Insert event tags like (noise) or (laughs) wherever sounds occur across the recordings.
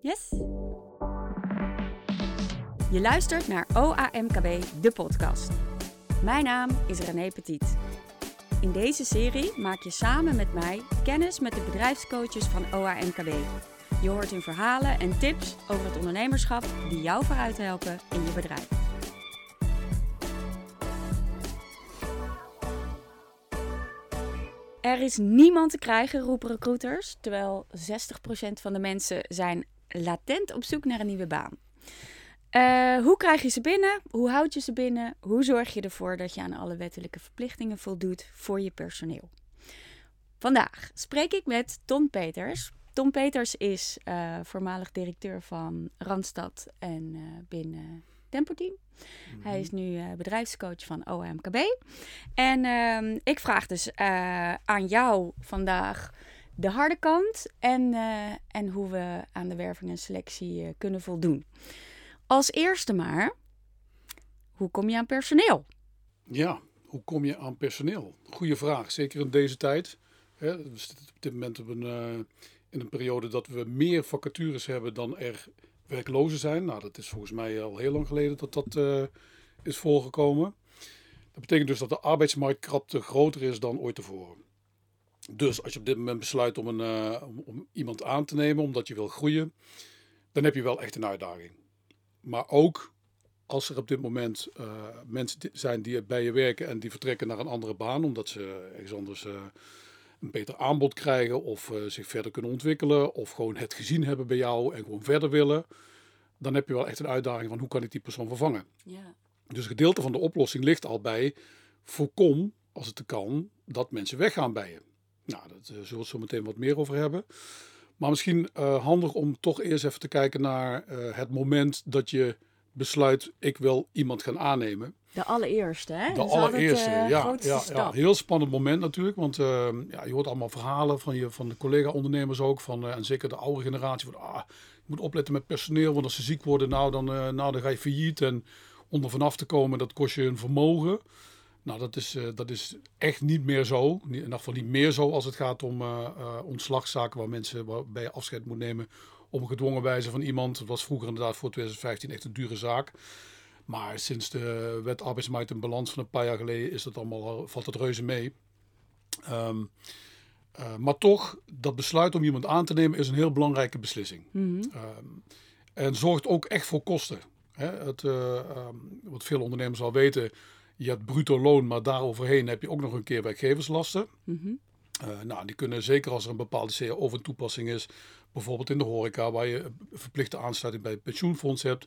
Yes. Je luistert naar OAMKB, de podcast. Mijn naam is René Petit. In deze serie maak je samen met mij kennis met de bedrijfscoaches van OAMKB. Je hoort hun verhalen en tips over het ondernemerschap die jou vooruit helpen in je bedrijf. Er is niemand te krijgen, roepen recruiters, terwijl 60% van de mensen zijn latent op zoek naar een nieuwe baan. Uh, hoe krijg je ze binnen? Hoe houd je ze binnen? Hoe zorg je ervoor dat je aan alle wettelijke verplichtingen voldoet voor je personeel? Vandaag spreek ik met Tom Peters. Tom Peters is uh, voormalig directeur van Randstad en uh, binnen Tempo Team. Hij is nu uh, bedrijfscoach van OMKB. En uh, ik vraag dus aan jou vandaag de harde kant en, uh, en hoe we aan de werving en selectie kunnen voldoen. Als eerste maar, hoe kom je aan personeel? Ja, hoe kom je aan personeel? Goeie vraag, zeker in deze tijd. Hè, we zitten op dit moment een, in een periode dat we meer vacatures hebben dan er werklozen zijn. Nou, dat is volgens mij al heel lang geleden dat dat is voorgekomen. Dat betekent dus dat de arbeidsmarktkrapte groter is dan ooit tevoren. Dus als je op dit moment besluit om, een, uh, om iemand aan te nemen omdat je wil groeien, dan heb je wel echt een uitdaging. Maar ook als er op dit moment uh, mensen zijn die bij je werken en die vertrekken naar een andere baan omdat ze ergens anders een beter aanbod krijgen of zich verder kunnen ontwikkelen of gewoon het gezien hebben bij jou en gewoon verder willen, dan heb je wel echt een uitdaging van hoe kan ik die persoon vervangen. Ja. Dus een gedeelte van de oplossing ligt al bij voorkom, als het kan, dat mensen weggaan bij je. Nou, daar zullen we zo meteen wat meer over hebben. Maar misschien uh, handig om toch eerst even te kijken naar uh, het moment dat je besluit, ik wil iemand gaan aannemen. De allereerste, hè? De allereerste, het, uh, ja, ja, ja. Heel spannend moment natuurlijk, want uh, ja, je hoort allemaal verhalen van, je, van de collega-ondernemers ook, van, en zeker de oude generatie, van ah, je moet opletten met personeel, want als ze ziek worden, nou dan, nou, dan ga je failliet. En om er vanaf te komen, dat kost je een vermogen. Nou, dat is, dat is echt niet meer zo. In ieder geval niet meer zo als het gaat om ontslagzaken waar mensen waarbij je afscheid moet nemen op een gedwongen wijze van iemand. Dat was vroeger inderdaad voor 2015 echt een dure zaak. Maar sinds de wet arbeidsmarkt en balans van een paar jaar geleden is dat allemaal, valt het reuze mee. Um, uh, maar toch, dat besluit om iemand aan te nemen is een heel belangrijke beslissing. Mm -hmm. um, en zorgt ook echt voor kosten. Hè? Het, uh, um, wat veel ondernemers al weten, je hebt bruto loon, maar daaroverheen heb je ook nog een keer werkgeverslasten. Mm -hmm. uh, nou, die kunnen zeker als er een bepaalde CAO van toepassing is, bijvoorbeeld in de horeca, waar je verplichte aansluiting bij het pensioenfonds hebt.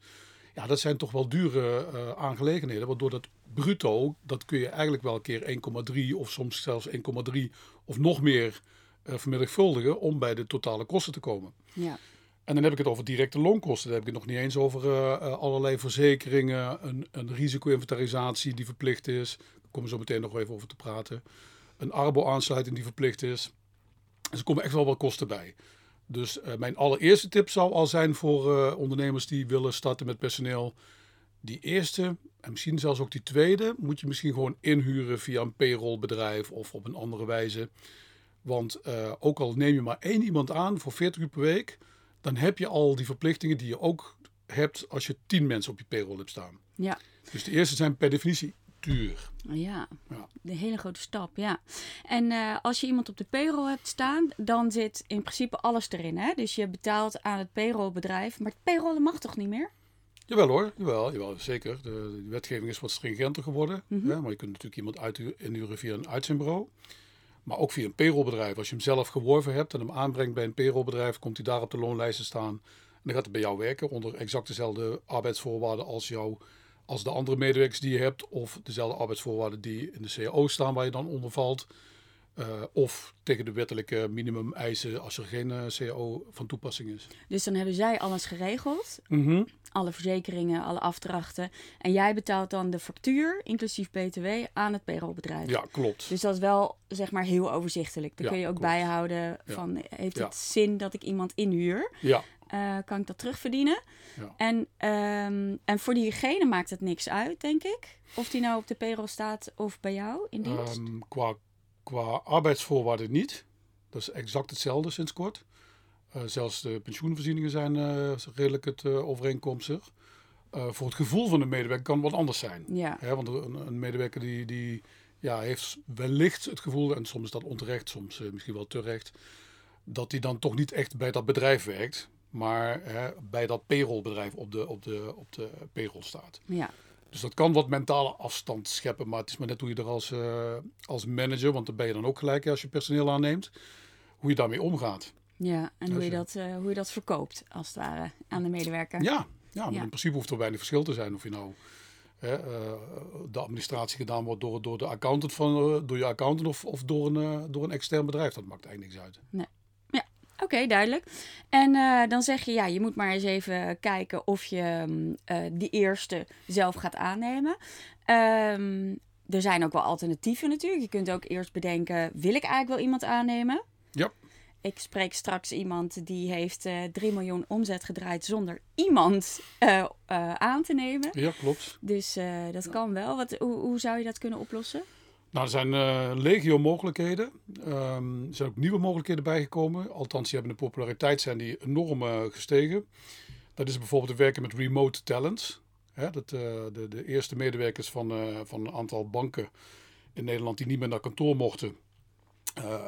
Ja, dat zijn toch wel dure uh, aangelegenheden. Waardoor dat bruto, dat kun je eigenlijk wel een keer 1,3 of soms zelfs 1,3 of nog meer uh, vermenigvuldigen om bij de totale kosten te komen. Ja. En dan heb ik het over directe loonkosten. Dan heb ik het nog niet eens over uh, allerlei verzekeringen, een, een risico-inventarisatie die verplicht is. Daar komen we zo meteen nog even over te praten. Een arbo-aansluiting die verplicht is. Dus er komen echt wel wat kosten bij. Dus uh, mijn allereerste tip zou al zijn voor ondernemers die willen starten met personeel. Die eerste, en misschien zelfs ook die tweede, moet je misschien gewoon inhuren via een payrollbedrijf of op een andere wijze. Want ook al neem je maar één iemand aan voor 40 uur per week, dan heb je al die verplichtingen die je ook hebt als je 10 mensen op je payroll hebt staan. Ja. Dus de eerste zijn per definitie duur. Ja, ja. de hele grote stap, ja. En uh, als je iemand op de payroll hebt staan, dan zit in principe alles erin. Hè? Dus je betaalt aan het payrollbedrijf, maar het payrollen mag toch niet meer? Jawel hoor, jawel, jawel zeker. De, de wetgeving is wat stringenter geworden. Mm -hmm. hè? Maar je kunt natuurlijk iemand uit, inhuren via een uitzendbureau. Maar ook via een payrollbedrijf. Als je hem zelf geworven hebt en hem aanbrengt bij een payrollbedrijf, komt hij daar op de loonlijsten staan. En dan gaat hij bij jou werken onder exact dezelfde arbeidsvoorwaarden als jouw als de andere medewerkers die je hebt, of dezelfde arbeidsvoorwaarden die in de CAO staan waar je dan onder valt. Uh, of tegen de wettelijke minimum eisen als er geen uh, CAO van toepassing is. Dus dan hebben zij alles geregeld. Mm -hmm. Alle verzekeringen, alle afdrachten. En jij betaalt dan de factuur, inclusief BTW, aan het payrollbedrijf. Ja, klopt. Dus dat is wel zeg maar heel overzichtelijk. Dan ja, kun je ook klopt. bijhouden van ja. heeft het zin dat ik iemand inhuur? Ja. Uh, kan ik dat terugverdienen? Ja. En, um, en voor diegene maakt het niks uit, denk ik. Of die nou op de payroll staat of bij jou in dienst? Um, qua, qua arbeidsvoorwaarden niet. Dat is exact hetzelfde sinds kort. zelfs de pensioenvoorzieningen zijn redelijk het overeenkomstig. voor het gevoel van de medewerker kan het wat anders zijn. Ja. want een, een, medewerker die, die ja, heeft wellicht het gevoel, en soms is dat onterecht, soms misschien wel terecht, dat hij dan toch niet echt bij dat bedrijf werkt, maar hè, bij dat payrollbedrijf op de, op, de, op de payroll staat. Ja. Dus dat kan wat mentale afstand scheppen, maar het is maar net hoe je er als, uh, als manager, want dan ben je dan ook gelijk als je personeel aanneemt, hoe je daarmee omgaat. Ja, en hoe je, dat, uh, hoe je dat verkoopt, als het ware, aan de medewerker. Ja, ja, maar in principe hoeft er weinig verschil te zijn of je nou hè, uh, de administratie gedaan wordt door, door de accountant van, door je accountant of, of door, een, door een extern bedrijf. Dat maakt eigenlijk niks uit. Nee. Oké, duidelijk. En uh, dan zeg je, ja, je moet maar eens even kijken of je uh, die eerste zelf gaat aannemen. Um, er zijn ook wel alternatieven natuurlijk. Je kunt ook eerst bedenken, wil ik eigenlijk wel iemand aannemen? Ja. Ik spreek straks iemand die heeft uh, 3 miljoen omzet gedraaid zonder iemand aan te nemen. Ja, klopt. Dus dat kan wel. Wat, hoe, hoe zou je dat kunnen oplossen? Nou, er zijn uh, legio mogelijkheden. Um, er zijn ook nieuwe mogelijkheden bijgekomen. Althans, die hebben de populariteit zijn die enorm uh, gestegen. Dat is bijvoorbeeld het werken met remote talents. Hè, dat, uh, de, de, eerste medewerkers van, van een aantal banken in Nederland die niet meer naar kantoor mochten.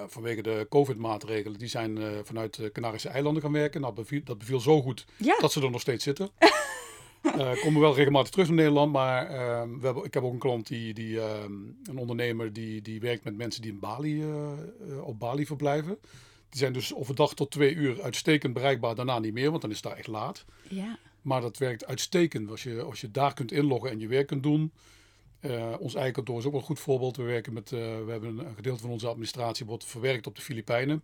vanwege de COVID-maatregelen, die zijn vanuit de Canarische eilanden gaan werken. Nou, beviel, dat beviel zo goed ja. dat ze er nog steeds zitten. (laughs) uh, komen wel regelmatig terug in Nederland, maar uh, we hebben, ik heb ook een klant, die, die, uh, een ondernemer, die, die werkt met mensen die in Bali, eh, op Bali verblijven. Die zijn dus overdag tot twee uur uitstekend bereikbaar, daarna niet meer, want dan is het daar echt laat. Ja. Maar dat werkt uitstekend als je, als je daar kunt inloggen en je werk kunt doen. ons eigen kantoor is ook wel een goed voorbeeld. We, werken met, we hebben een gedeelte van onze administratie wordt verwerkt op de Filipijnen.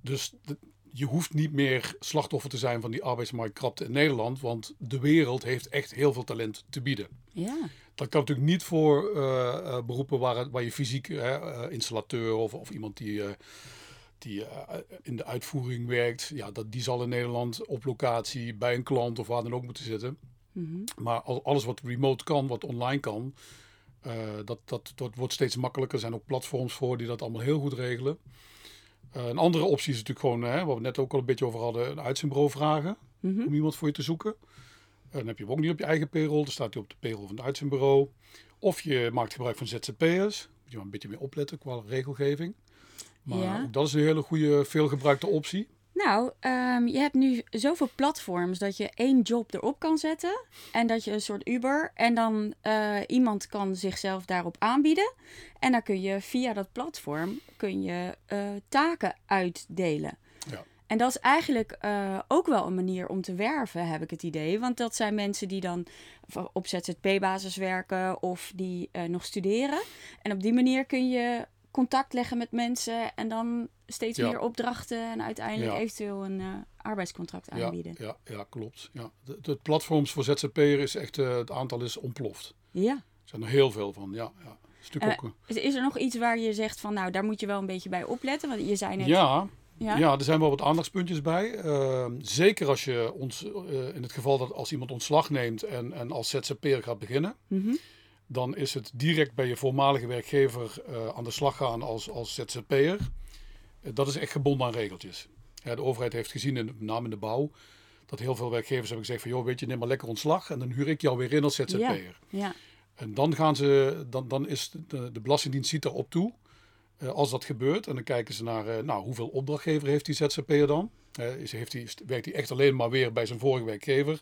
dus de, je hoeft niet meer slachtoffer te zijn van die arbeidsmarktkrapte in Nederland, want de wereld heeft echt heel veel talent te bieden. Ja. Dat kan natuurlijk niet voor uh, uh, beroepen waar, waar je fysiek uh, installateur of, of iemand die, die in de uitvoering werkt, ja, dat, die zal in Nederland op locatie bij een klant of waar dan ook moeten zitten. Mm -hmm. Maar alles wat remote kan, wat online kan, dat, dat, dat wordt steeds makkelijker. Er zijn ook platforms voor die dat allemaal heel goed regelen. Uh, een andere optie is natuurlijk gewoon, hè, waar we net ook al een beetje over hadden, een uitzendbureau vragen mm -hmm. om iemand voor je te zoeken. Uh, dan heb je hem ook niet op je eigen payroll, dan staat hij op de payroll van het uitzendbureau. Of je maakt gebruik van ZZP'ers, moet je maar een beetje meer opletten qua regelgeving. Maar ja. ook dat is een hele goede, veelgebruikte optie. Nou, um, je hebt nu zoveel platforms dat je één job erop kan zetten. En dat je een soort Uber. En dan uh, iemand kan zichzelf daarop aanbieden. En dan kun je via dat platform kun je, uh, taken uitdelen. Ja. En dat is eigenlijk uh, ook wel een manier om te werven, heb ik het idee. Want dat zijn mensen die dan op ZZP-basis werken of die nog studeren. En op die manier kun je contact leggen met mensen en dan steeds Ja. meer opdrachten en uiteindelijk Ja. eventueel een eh, arbeidscontract aanbieden. Ja, ja, klopt. Ja. De, de platforms voor ZZP'er is echt, eh, het aantal is ontploft. Ja. Er zijn er heel veel van, ja. ja. Is Eh, ook, Is, is er nog iets waar je zegt van, nou, daar moet je wel een beetje bij opletten? Want je zei net... ja, Ja? Ja, er zijn wel wat aandachtspuntjes bij. Ehm, zeker als je ons, in het geval dat als iemand ontslag neemt en, en als ZZP'er gaat beginnen, Mhm. dan is het direct bij je voormalige werkgever aan de slag gaan als, als ZZP'er. Eh, dat is echt gebonden aan regeltjes. De overheid heeft gezien, in, met name in de bouw, dat heel veel werkgevers hebben gezegd van, joh, weet je, neem maar lekker ontslag en dan huur ik jou weer in als ZZP'er. Ja. En dan gaan ze, dan, dan is de, de Belastingdienst ziet erop toe. eh, als dat gebeurt. En dan kijken ze naar, eh, nou, hoeveel opdrachtgever heeft die ZZP'er dan? Is, heeft die, werkt hij echt alleen maar weer bij zijn vorige werkgever?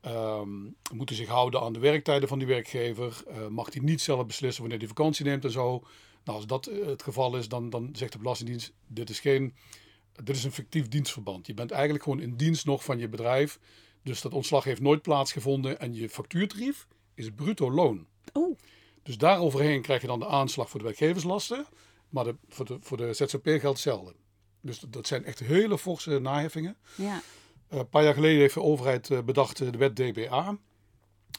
Ehm, moet hij zich houden aan de werktijden van die werkgever? Mag hij niet zelf beslissen wanneer hij vakantie neemt en zo? Nou, als dat eh, het geval is, dan, dan zegt de Belastingdienst, dit is geen, dit is een fictief dienstverband. Je bent eigenlijk gewoon in dienst nog van je bedrijf. Dus dat ontslag heeft nooit plaatsgevonden en je factuurtarief is bruto loon. Oeh, Dus daaroverheen krijg je dan de aanslag voor de werkgeverslasten. Maar de, voor, de, voor de ZZP geldt hetzelfde. Dus dat- zijn echt hele forse naheffingen. ja. Eh, een paar jaar geleden heeft de overheid eh, bedacht de wet DBA.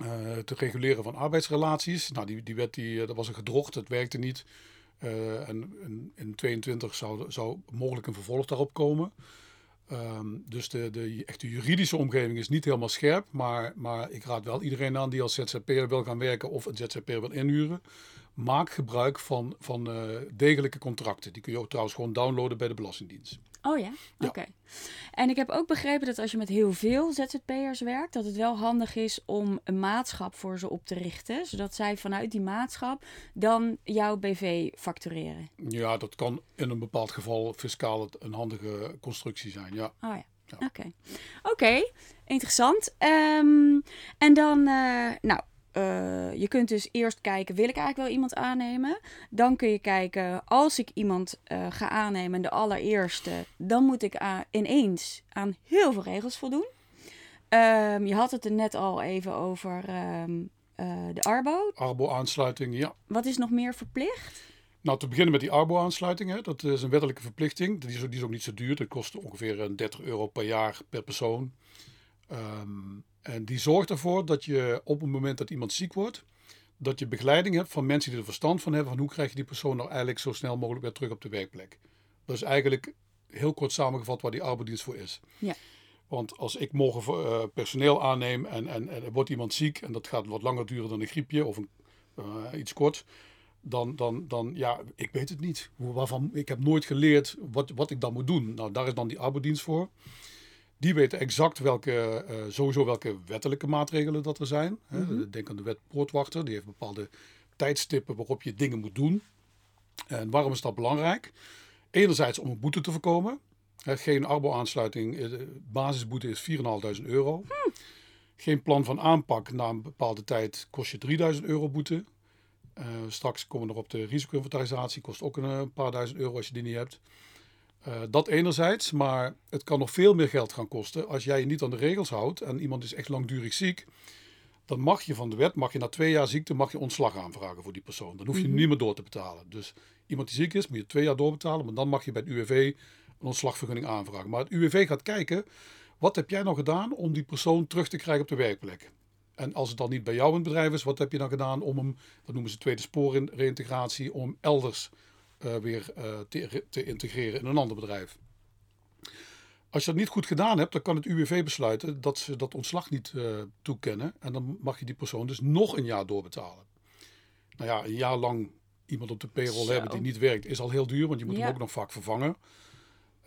eh, te reguleren van arbeidsrelaties. Nou, die, die wet die, dat was een gedrocht, het werkte niet. Eh, en in, in 22 zou, zou mogelijk een vervolg daarop komen. Ehm, dus de, de echte juridische omgeving is niet helemaal scherp. Maar, maar ik raad wel iedereen aan die als ZZP'er wil gaan werken of een ZZP'er wil inhuren. Maak gebruik van, van degelijke contracten. Die kun je ook trouwens gewoon downloaden bij de Belastingdienst. Oh ja? Oké. En ik heb ook begrepen dat als je met heel veel ZZP'ers werkt, dat het wel handig is om een maatschap voor ze op te richten. Zodat zij vanuit die maatschap dan jouw BV factureren. Ja, dat kan in een bepaald geval fiscaal een handige constructie zijn, ja. Oh ja. Oké, oké, interessant. Um, en dan, uh, nou, uh, je kunt dus eerst kijken, wil ik eigenlijk wel iemand aannemen? Dan kun je kijken, als ik iemand uh, ga aannemen, de allereerste, dan moet ik ineens aan heel veel regels voldoen. Um, je had het er net al even over um, uh, de Arbo. Arbo-aansluiting, ja. Wat is nog meer verplicht? Nou, te beginnen met die Arbo-aansluiting. Dat is een wettelijke verplichting. Die is, die is, ook niet zo duur. Dat kost ongeveer 30 euro per jaar per persoon. Um, en die zorgt ervoor dat je op het moment dat iemand ziek wordt, dat je begeleiding hebt van mensen die er verstand van hebben van hoe krijg je die persoon nou eigenlijk zo snel mogelijk weer terug op de werkplek. Dat is eigenlijk heel kort samengevat waar die arbeidsdienst voor is. Ja. Want als ik morgen uh, personeel aanneem en, en, en er wordt iemand ziek en dat gaat wat langer duren dan een griepje of een, uh, iets kort, dan, dan, dan, ja, ik weet het niet. Waarvan, ik heb nooit geleerd wat, wat ik dan moet doen. Nou, daar is dan die arbeidsdienst voor. Die weten exact welke, uh, sowieso welke wettelijke maatregelen dat er zijn. Mm Denk aan de wet poortwachter, die heeft bepaalde tijdstippen waarop je dingen moet doen. En waarom is dat belangrijk? Enerzijds om een boete te voorkomen. geen arbo-aansluiting, eh, de basisboete is 4.500 euro. Hm. Geen plan van aanpak na een bepaalde tijd kost je 3000 euro boete. Uh, straks komen we nog op de risico-inventarisatie, kost ook een paar duizend euro als je die niet hebt. Uh, dat enerzijds, maar het kan nog veel meer geld gaan kosten als jij je niet aan de regels houdt en iemand is echt langdurig ziek. Dan mag je van de wet, mag je na twee jaar ziekte, mag je ontslag aanvragen voor die persoon. Dan hoef je mm niet meer door te betalen. Dus iemand die ziek is, moet je twee jaar doorbetalen, maar dan mag je bij het UWV een ontslagvergunning aanvragen. Maar het UWV gaat kijken, wat heb jij nou gedaan om die persoon terug te krijgen op de werkplek? En als het dan niet bij jou in het bedrijf is, wat heb je dan gedaan om hem, dat noemen ze tweede spoor reïntegratie, om elders weer uh, te, te, integreren in een ander bedrijf. Als je dat niet goed gedaan hebt, dan kan het UWV besluiten dat ze dat ontslag niet uh, toekennen. En dan mag je die persoon dus nog een jaar doorbetalen. Nou ja, een jaar lang iemand op de payroll Zo. hebben die niet werkt, is al heel duur, want je moet ja. hem ook nog vaak vervangen.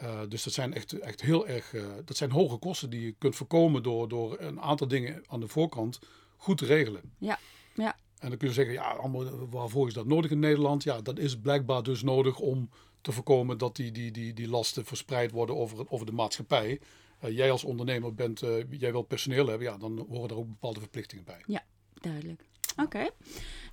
Uh, dus dat zijn echt, echt heel erg. Uh, dat zijn hoge kosten die je kunt voorkomen door, door een aantal dingen aan de voorkant goed te regelen. Ja, ja. En dan kun je zeggen, ja, waarvoor is dat nodig in Nederland? Ja, dat is blijkbaar dus nodig om te voorkomen dat die, die, die, die lasten verspreid worden over, over de maatschappij. Uh, jij als ondernemer bent, uh, jij wilt personeel hebben, ja, dan horen er ook bepaalde verplichtingen bij. Ja, duidelijk. Oké.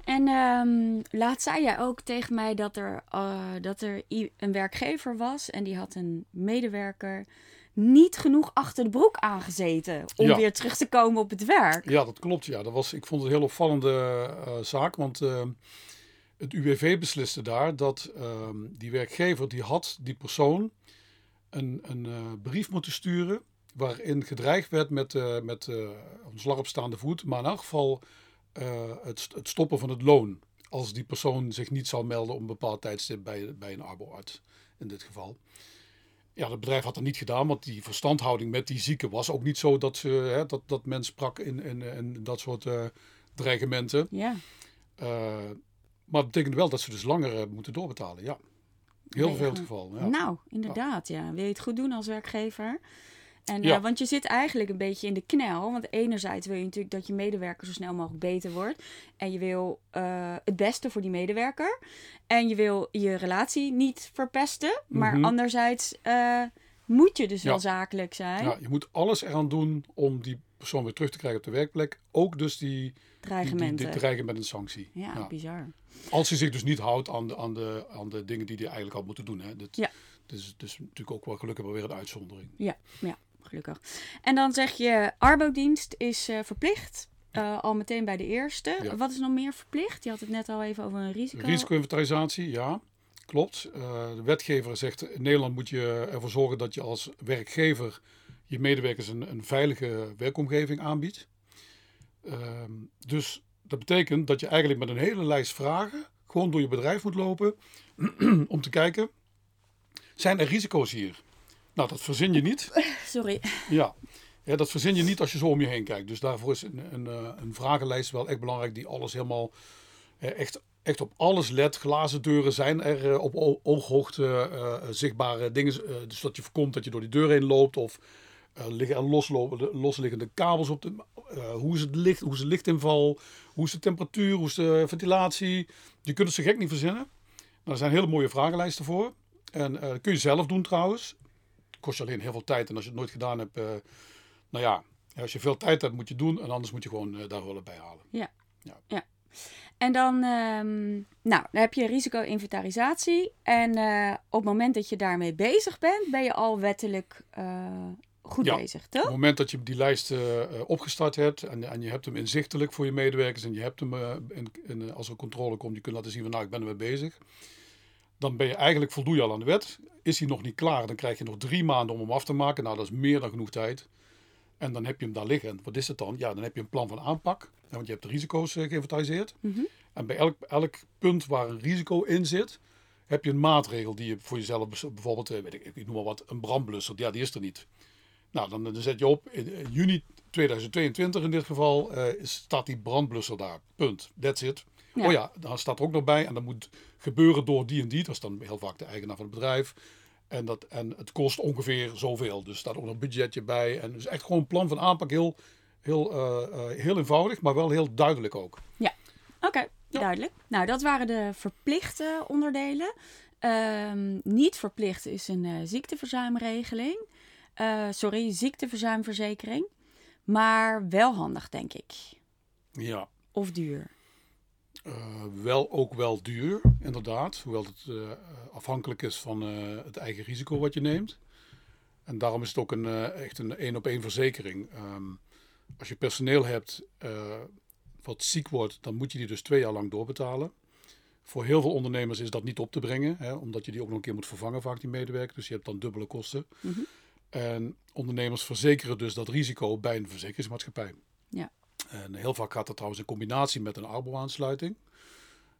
En um, laat zei jij ook tegen mij dat er, uh, dat er een werkgever was en die had een medewerker niet genoeg achter de broek aangezeten om weer terug te komen op het werk. Ja, dat klopt. Ja. Dat was, ik vond het een heel opvallende uh, zaak, want uh, het UWV besliste daar dat uh, die werkgever die had die persoon een, een uh, brief moeten sturen waarin gedreigd werd met, met ontslag op staande voet, maar in elk geval het, het stoppen van het loon als die persoon zich niet zou melden op een bepaald tijdstip bij, bij een arboarts in dit geval. Ja, het bedrijf had dat niet gedaan, want die verstandhouding met die zieken was ook niet zo dat, ze, hè, dat, dat men sprak in, in, in dat soort uh, dreigementen. Ja. Uh, maar het betekent wel dat ze dus langer uh, moeten doorbetalen, ja. Heel veel het geval. Ja. Nou, inderdaad, ja. Wil je het goed doen als werkgever? En, ja. uh, want je zit eigenlijk een beetje in de knel. Want enerzijds wil je natuurlijk dat je medewerker zo snel mogelijk beter wordt. En je wil uh, het beste voor die medewerker. En je wil je relatie niet verpesten. Maar mm -hmm. anderzijds uh, moet je dus ja. wel zakelijk zijn. Ja, je moet alles eraan doen om die persoon weer terug te krijgen op de werkplek. Ook dus die dreigementen. Die, die, dreigen met een sanctie. Ja, ja, bizar. Als hij zich dus niet houdt aan de, aan de, aan de dingen die hij eigenlijk had moeten doen. Hè. Dat, ja. Dus, dus natuurlijk ook wel gelukkig maar weer een uitzondering. Ja, ja gelukkig. En dan zeg je, arbodienst is uh, verplicht. Uh, al meteen bij de eerste. Ja. Wat is nog meer verplicht? Je had het net al even over een risico. Risico-inventarisatie, ja. Klopt. Uh, de wetgever zegt in Nederland moet je ervoor zorgen dat je als werkgever je medewerkers een, een veilige werkomgeving aanbiedt. Ehm, dus dat betekent dat je eigenlijk met een hele lijst vragen gewoon door je bedrijf moet lopen (clears throat) om te kijken, zijn er risico's hier? Nou, dat verzin je niet. (laughs) Sorry. Ja. ja, dat verzin je niet als je zo om je heen kijkt. Dus daarvoor is een, een, eh, een vragenlijst wel echt belangrijk die alles helemaal echt echt op alles let. Glazen deuren zijn er op ooghoogte zichtbare dingen. dus dat je voorkomt dat je door die deur heen loopt. Of liggen er loslopen, losliggende kabels op de. hoe is het licht, hoe is de lichtinval? Hoe is de temperatuur? Hoe is de ventilatie? Je kunt het zo gek niet verzinnen. Nou, er zijn hele mooie vragenlijsten voor. En dat kun je zelf doen trouwens. Kost je alleen heel veel tijd. En als je het nooit gedaan hebt, nou ja, als je veel tijd hebt, moet je doen. En anders moet je gewoon daar hulp bij halen. Ja. ja. ja. En dan, um, nou, dan heb je risico-inventarisatie. En uh, op het moment dat je daarmee bezig bent, ben je al wettelijk goed ja, bezig, toch? Op het moment dat je die lijst uh, opgestart hebt en, en je hebt hem inzichtelijk voor je medewerkers en je hebt hem, in, in, als er controle komt, je kunt laten zien van nou, ik ben ermee bezig. Dan ben je eigenlijk, voldoe je al aan de wet. Is hij nog niet klaar, dan krijg je nog drie maanden om hem af te maken. Nou, dat is meer dan genoeg tijd. En dan heb je hem daar liggen. Wat is het dan? Ja, dan heb je een plan van aanpak. Want je hebt de risico's uh, geïnventariseerd. Mhm. En bij elk, elk punt waar een risico in zit, heb je een maatregel die je voor jezelf, bijvoorbeeld, uh, weet ik, ik noem maar wat, een brandblusser. Ja, die is er niet. Nou, dan, dan zet je op, in, juni 2022 in dit geval, uh, staat die brandblusser daar. Punt. That's it. Oh ja, dan staat er ook nog bij en dat moet gebeuren door die en die. Dat is dan heel vaak de eigenaar van het bedrijf. En, dat, en het kost ongeveer zoveel. Dus staat ook nog een budgetje bij. En dus echt gewoon een plan van aanpak. Heel, heel, uh, heel eenvoudig, maar wel heel duidelijk ook. Ja, oké, duidelijk. Nou, dat waren de verplichte onderdelen. Um, niet verplicht is een uh, ziekteverzuimregeling. sorry, ziekteverzuimverzekering. Maar wel handig, denk ik. Ja. Of duur. Uh, wel ook wel duur, inderdaad. Hoewel het uh, afhankelijk is van uh, het eigen risico wat je neemt. En daarom is het ook een, echt een één-op-één verzekering. Um, als je personeel hebt wat ziek wordt, dan moet je die dus twee jaar lang doorbetalen. Voor heel veel ondernemers is dat niet op te brengen, hè, omdat je die ook nog een keer moet vervangen, vaak die medewerker. Dus je hebt dan dubbele kosten. Mm -hmm. En ondernemers verzekeren dus dat risico bij een verzekeringsmaatschappij. Ja. En heel vaak gaat dat trouwens in combinatie met een Arbo-aansluiting.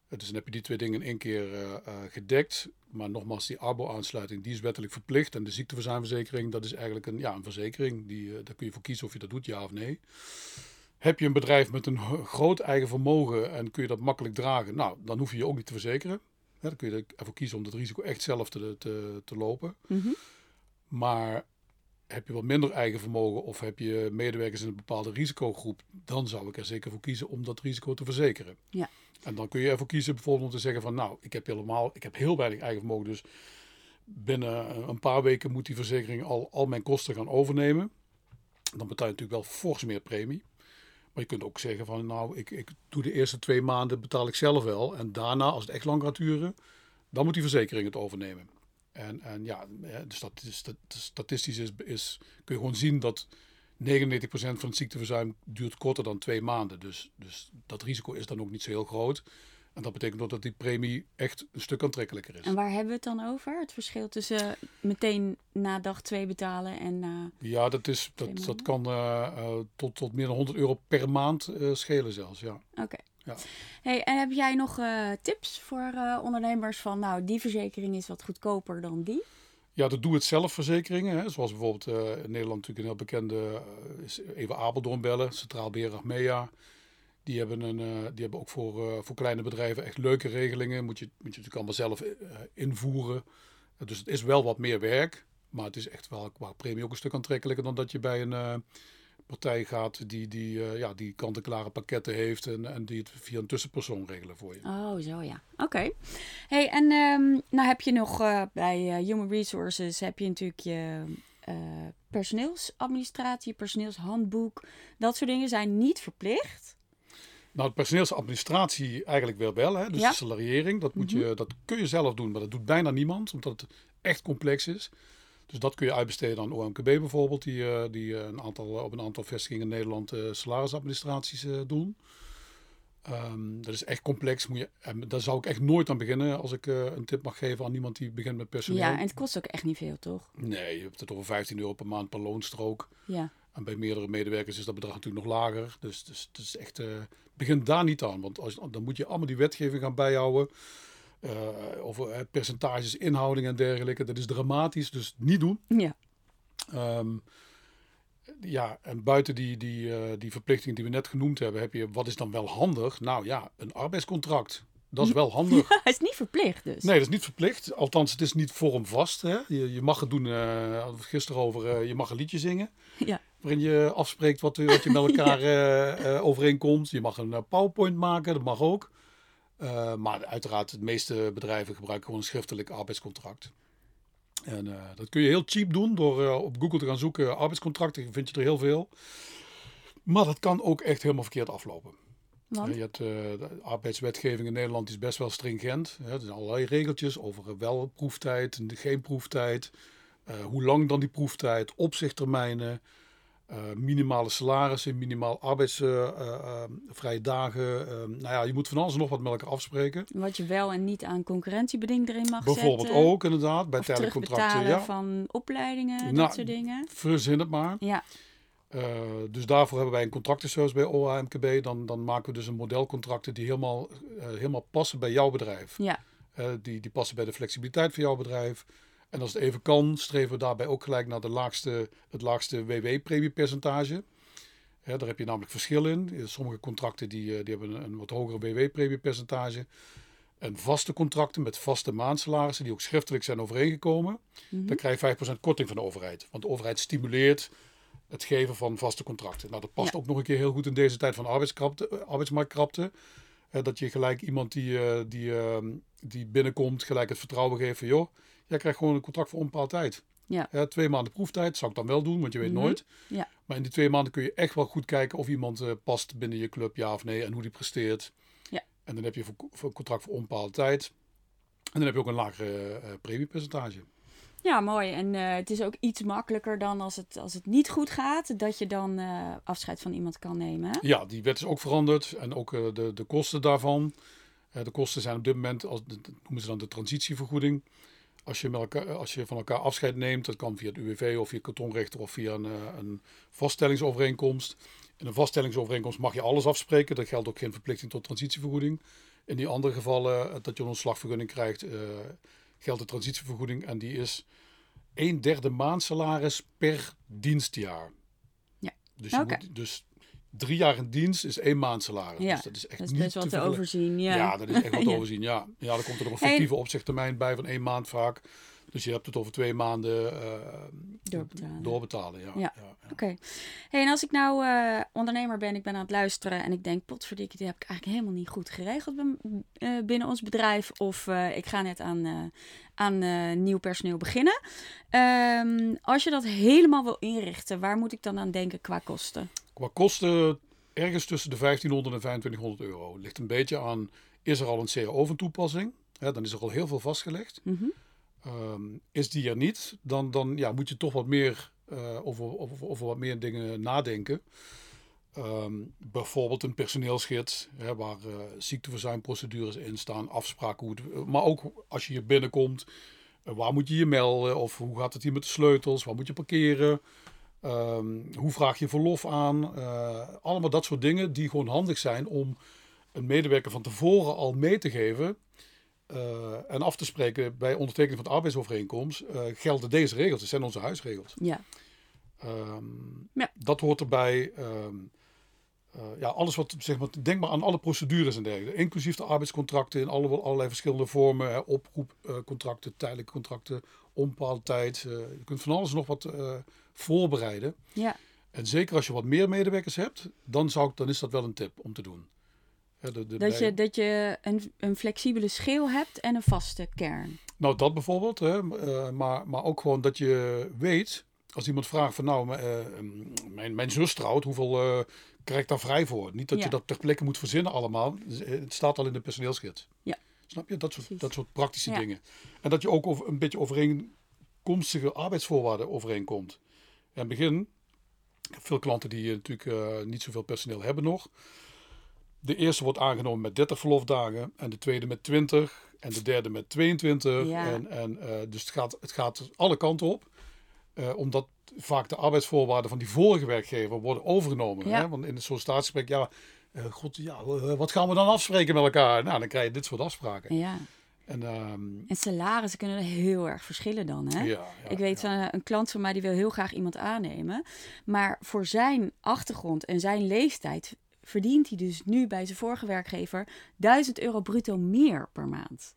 Dus dan heb je die twee dingen in één keer uh, uh, gedekt. Maar nogmaals, die Arbo-aansluiting die is wettelijk verplicht. En de ziekteverzuimverzekering, dat is eigenlijk een, ja, een verzekering. Die, uh, daar kun je voor kiezen of je dat doet, ja of nee. Heb je een bedrijf met een groot eigen vermogen en kun je dat makkelijk dragen? Nou, dan hoef je je ook niet te verzekeren. Ja, dan kun je ervoor kiezen om dat risico echt zelf te, te, te lopen. Mm -hmm. Maar heb je wat minder eigen vermogen of heb je medewerkers in een bepaalde risicogroep, dan zou ik er zeker voor kiezen om dat risico te verzekeren. Ja. En dan kun je ervoor kiezen bijvoorbeeld om te zeggen van nou, ik heb helemaal, ik heb heel weinig eigen vermogen, dus binnen een paar weken moet die verzekering al, al mijn kosten gaan overnemen. Dan betaal je natuurlijk wel fors meer premie. Maar je kunt ook zeggen van nou, ik, ik doe de eerste twee maanden betaal ik zelf wel. En daarna, als het echt lang gaat duren, dan moet die verzekering het overnemen. En, en ja, de statistisch is, is, kun je gewoon zien dat 99% van het ziekteverzuim duurt korter dan twee maanden. Dus, dus dat risico is dan ook niet zo heel groot. En dat betekent ook dat die premie echt een stuk aantrekkelijker is. En waar hebben we het dan over? Het verschil tussen meteen na dag twee betalen en na. Ja, dat, is, dat, dat kan uh, uh, tot, tot meer dan 100 euro per maand uh, schelen zelfs. Ja. Oké. Ja. Hey, en heb jij nog uh, tips voor uh, ondernemers van, nou, die verzekering is wat goedkoper dan die? Ja, de doe-het-zelf verzekeringen, hè, zoals bijvoorbeeld uh, in Nederland natuurlijk een heel bekende, is even Apeldoorn bellen, Centraal Beheer Achmea. Die hebben, een, die hebben ook voor, voor kleine bedrijven echt leuke regelingen. Moet je, moet je natuurlijk allemaal zelf invoeren. dus het is wel wat meer werk, maar het is echt wel qua premie ook een stuk aantrekkelijker dan dat je bij een partij gaat die, die, uh, ja, die kant-en-klare pakketten heeft en, en die het via een tussenpersoon regelen voor je. Oh, zo ja. Oké. Hey, en um, nou heb je nog uh, bij uh, Human Resources heb je natuurlijk je personeelsadministratie, personeelshandboek. Dat soort dingen zijn niet verplicht. Nou, de personeelsadministratie eigenlijk wel wel. Hè? Dus ja. de salariering, dat, moet mm -hmm. je, dat kun je zelf doen, maar dat doet bijna niemand, omdat het echt complex is. Dus dat kun je uitbesteden aan OMKB bijvoorbeeld, die, uh, die uh, een aantal, op een aantal vestigingen in Nederland uh, salarisadministraties doen. Um, dat is echt complex. Moet je, en daar zou ik echt nooit aan beginnen als ik een tip mag geven aan iemand die begint met personeel. Ja, en het kost ook echt niet veel, toch? Nee, je hebt het over 15 euro per maand per loonstrook. Ja. En bij meerdere medewerkers is dat bedrag natuurlijk nog lager. Dus, dus het is echt, begin daar niet aan. Want als, dan moet je allemaal die wetgeving gaan bijhouden. Uh, over percentages, inhouding en dergelijke. Dat is dramatisch, dus niet doen. Ja. Um, ja, en buiten die, die, uh, die verplichtingen die we net genoemd hebben, heb je wat is dan wel handig? Nou ja, een arbeidscontract. Dat is wel handig. (laughs) Ja, het is niet verplicht dus. Nee, dat is niet verplicht. Althans, het is niet vormvast. Hè? Je, je mag het doen, uh, gisteren over, uh, je mag een liedje zingen. Ja. Waarin je afspreekt wat, wat je met (laughs) elkaar ja. overeenkomt. Je mag een PowerPoint maken, dat mag ook. Maar uiteraard, de meeste bedrijven gebruiken gewoon een schriftelijk arbeidscontract. En dat kun je heel cheap doen door op Google te gaan zoeken arbeidscontracten. vind je er heel veel. Maar dat kan ook echt helemaal verkeerd aflopen. Want? Je hebt, de arbeidswetgeving in Nederland is best wel stringent. er zijn allerlei regeltjes over wel proeftijd en geen proeftijd. Hoe lang dan die proeftijd, opzichttermijnen, uh, minimale salarissen, minimaal arbeidsvrije dagen. nou ja, je moet van alles nog wat met elkaar afspreken. Wat je wel en niet aan concurrentiebeding erin mag Bijvoorbeeld zetten. ook, inderdaad, bij tijdelijke contracten. Ja. van opleidingen, nou, dat soort dingen. Verzin het maar. Ja. Uh, dus daarvoor hebben wij een contractenservice bij OAMKB. Dan, dan maken we dus een modelcontracten die helemaal, uh, helemaal passen bij jouw bedrijf. Ja. Uh, die, die passen bij de flexibiliteit van jouw bedrijf. En als het even kan, streven we daarbij ook gelijk naar de laagste, het laagste WW-premiepercentage. daar heb je namelijk verschil in. Sommige contracten die, die hebben een, een wat hogere WW-premiepercentage. En vaste contracten met vaste maandsalarissen, die ook schriftelijk zijn overeengekomen. Mm -hmm. Dan krijg je 5% korting van de overheid. Want de overheid stimuleert het geven van vaste contracten. Nou, dat past Ja. ook nog een keer heel goed in deze tijd van eh, arbeidsmarktkrapte. Eh, dat je gelijk iemand die, eh, die, ehm, die binnenkomt, gelijk het vertrouwen geeft van... joh, jij krijgt gewoon een contract voor onbepaald tijd. Ja. Eh, twee maanden proeftijd zou ik dan wel doen, want je weet Mhm. nooit. Ja. Maar in die twee maanden kun je echt wel goed kijken of iemand eh, past binnen je club, ja of nee, en hoe die presteert. Ja. En dan heb je voor, voor een contract voor onbepaalde tijd. En dan heb je ook een lagere eh, premiepercentage. Ja, mooi. En eh, het is ook iets makkelijker dan als het, als het niet goed gaat, dat je dan eh, afscheid van iemand kan nemen. hè? Ja, die wet is ook veranderd en ook eh, de, de kosten daarvan. Eh, de kosten zijn op dit moment, als, dat noemen ze dan de transitievergoeding. Als je, met elkaar, als je van elkaar afscheid neemt, dat kan via het UWV of via kantonrechter of via een, eh, een vaststellingsovereenkomst. In een vaststellingsovereenkomst mag je alles afspreken. Dat geldt ook geen verplichting tot transitievergoeding. In die andere gevallen eh, dat je een ontslagvergunning krijgt, eh, geldt de transitievergoeding en die is een derde maandsalaris per dienstjaar. Ja. Dus, je moet, dus drie jaar in dienst is één maand salaris. Ja, Dus dat is echt Dat is niet best wel te overzien. Ja, Ja. dat is echt wat te (laughs) Ja. overzien. Ja. ja, dan komt er nog een Hey. fictieve opzichttermijn bij van één maand vaak. Dus je hebt het over twee maanden eh, Doorbetalen. doorbetalen, ja. Ja. ja, ja. Oké. Hey, en als ik nou eh, ondernemer ben, ik ben aan het luisteren en ik denk, potverdikkie, die heb ik eigenlijk helemaal niet goed geregeld eh, binnen ons bedrijf. Of ik ga net aan, aan nieuw personeel beginnen. Ehm, als je dat helemaal wil inrichten, waar moet ik dan aan denken qua kosten? Qua kosten ergens tussen de 1500 en 2500 euro. Ligt een beetje aan, is er al een CAO van toepassing? Hè, dan is er al heel veel vastgelegd. Mhm. Ehm, is die er niet, dan, dan ja, moet je toch wat meer eh, over, over, over wat meer dingen nadenken. Ehm, bijvoorbeeld een personeelsgids, hè, waar eh, ziekteverzuimprocedures in staan, afspraken. Hoe het, maar ook als je hier binnenkomt, eh, waar moet je je melden? Of hoe gaat het hier met de sleutels? Waar moet je parkeren? Ehm, hoe vraag je verlof aan? Eh, allemaal dat soort dingen die gewoon handig zijn om een medewerker van tevoren al mee te geven. eh, en af te spreken bij ondertekening van de arbeidsovereenkomst. eh, gelden deze regels. Dat zijn onze huisregels. Ja. Ehm, Ja. Dat hoort erbij. ehm, eh, ja, alles wat, zeg maar, denk maar aan alle procedures en dergelijke. Inclusief de arbeidscontracten in alle, allerlei verschillende vormen. Hè, oproepcontracten, tijdelijke contracten, onbepaalde tijd. eh, je kunt van alles nog wat eh, voorbereiden. Ja. En zeker als je wat meer medewerkers hebt, dan, zou ik, dan is dat wel een tip om te doen. Hè, de- de- Dat bij- je, dat je een, een flexibele schil hebt en een vaste kern. Nou, dat bijvoorbeeld. Hè, eh, maar, maar ook gewoon dat je weet, als iemand vraagt van nou, mijn, mijn zus trouwt, hoeveel eh, krijg ik daar vrij voor? Niet dat Ja. je dat ter plekke moet verzinnen allemaal. Het staat al in de personeelsgids. Ja. Snap je? Dat soort, Precies. dat soort praktische Ja. dingen. En dat je ook over, een beetje overeenkomstige arbeidsvoorwaarden overeenkomt. In het begin, veel klanten die eh, natuurlijk eh, niet zoveel personeel hebben nog. De eerste wordt aangenomen met 30 verlofdagen en de tweede met 20 en de derde met 22. Ja. En, en, eh, dus het gaat, het gaat alle kanten op. Omdat vaak de arbeidsvoorwaarden van die vorige werkgever worden overgenomen. Ja. Hè? Want in het sollicitatiegesprek, ja, god, ja, eh, wat gaan we dan afspreken met elkaar? Nou, dan krijg je dit soort afspraken. Ja. En, ehm, En salarissen kunnen heel erg verschillen dan, hè? ja, ja, ik weet, ja. eh, een klant van mij die wil heel graag iemand aannemen. Maar voor zijn achtergrond en zijn leeftijd verdient hij dus nu bij zijn vorige werkgever 1000 euro bruto meer per maand.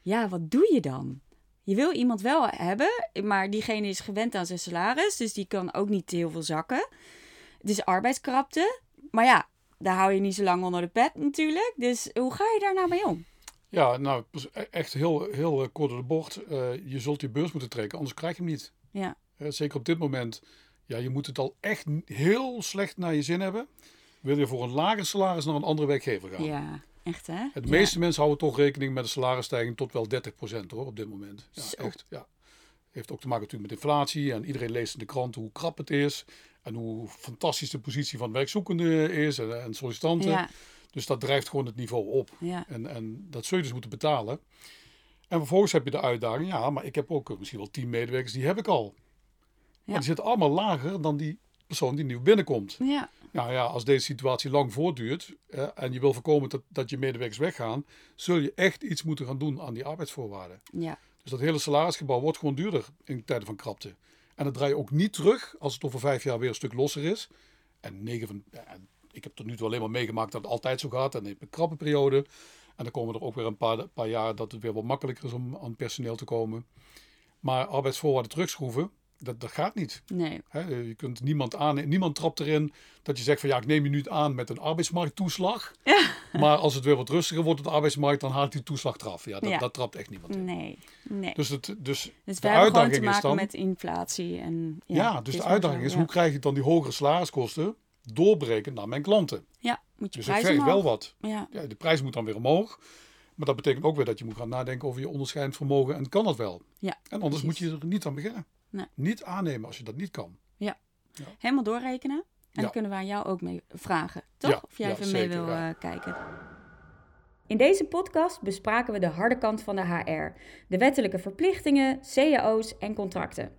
Ja, wat doe je dan? Je wil iemand wel hebben, maar diegene is gewend aan zijn salaris, dus die kan ook niet heel veel zakken. Het is arbeidskrapte, maar ja, daar hou je niet zo lang onder de pet natuurlijk. Dus hoe ga je daar nou mee om? Ja, nou, e-, echt heel, heel eh, kort door de bocht. Uh, je zult je beurs moeten trekken, anders krijg je hem niet. Ja. Uh, zeker op dit moment. Ja, je moet het al echt heel slecht naar je zin hebben. Wil je voor een lager salaris naar een andere werkgever gaan? Ja, echt hè? Het meeste mensen houden toch rekening met een salarisstijging tot wel 30% hoor, op dit moment. Ja, Zo. echt. Ja. Heeft ook te maken natuurlijk met inflatie. En iedereen leest in de krant hoe krap het is. En hoe fantastisch de positie van werkzoekenden is en, en sollicitanten. Ja. Dus dat drijft gewoon het niveau op. Ja. En, en dat zul je dus moeten betalen. En vervolgens heb je de uitdaging, ja, maar ik heb ook misschien wel tien medewerkers, die heb ik al. Maar die zitten allemaal lager dan die persoon die nieuw binnenkomt. Ja. Nou ja, als deze situatie lang voortduurt eh, en je wil voorkomen dat, dat je medewerkers weggaan, zul je echt iets moeten gaan doen aan die arbeidsvoorwaarden. Ja. Dus dat hele salarisgebouw wordt gewoon duurder in tijden van krapte. En dat draai je ook niet terug als het over vijf jaar weer een stuk losser is. En negen van, ik heb tot nu toe alleen maar meegemaakt dat het altijd zo gaat. En een krappe periode. En dan komen er ook weer een paar, paar jaar dat het weer wat makkelijker is om aan personeel te komen. Maar arbeidsvoorwaarden terugschroeven, dat, dat gaat niet. Nee. je kunt niemand aan, niemand trapt erin dat je zegt van ja, ik neem je nu aan met een arbeidsmarkttoeslag. Ja. (laughs) Maar als het weer wat rustiger wordt op de arbeidsmarkt, dan haalt die toeslag eraf. Ja, dat, dat trapt echt niemand in. Nee, nee. Dus, het, dus, dus de uitdaging te maken is dan, met inflatie. En, ja, ja dus de uitdaging is, hoe krijg je dan die hogere salariskosten doorbreken naar mijn klanten? Ja, moet je Dus ik verg wel wat. Ja. ja. De prijs moet dan weer omhoog. Maar dat betekent ook weer dat je moet gaan nadenken over je onderscheidend vermogen. En kan dat wel? Ja, en anders moet je er niet aan beginnen. Nee. Niet aannemen als je dat niet kan. Ja. ja. Helemaal doorrekenen. En dan kunnen we aan jou ook mee vragen, toch? of jij even mee wil uh, kijken. In deze podcast bespraken we de harde kant van de HR, de wettelijke verplichtingen, cao's en contracten.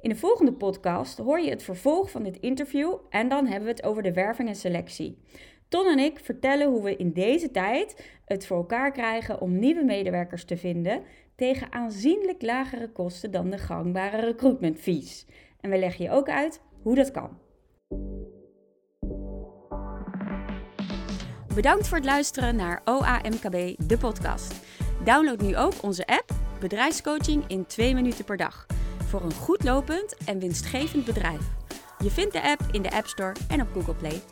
In de volgende podcast hoor je het vervolg van dit interview en dan hebben we het over de werving en selectie. Ton en ik vertellen hoe we in deze tijd het voor elkaar krijgen om nieuwe medewerkers te vinden tegen aanzienlijk lagere kosten dan de gangbare recruitment fees. En we leggen je ook uit hoe dat kan. Bedankt voor het luisteren naar OAMKB, de podcast. Download nu ook onze app Bedrijfscoaching in 2 minuten per dag. Voor een goed lopend en winstgevend bedrijf. Je vindt de app in de App Store en op Google Play.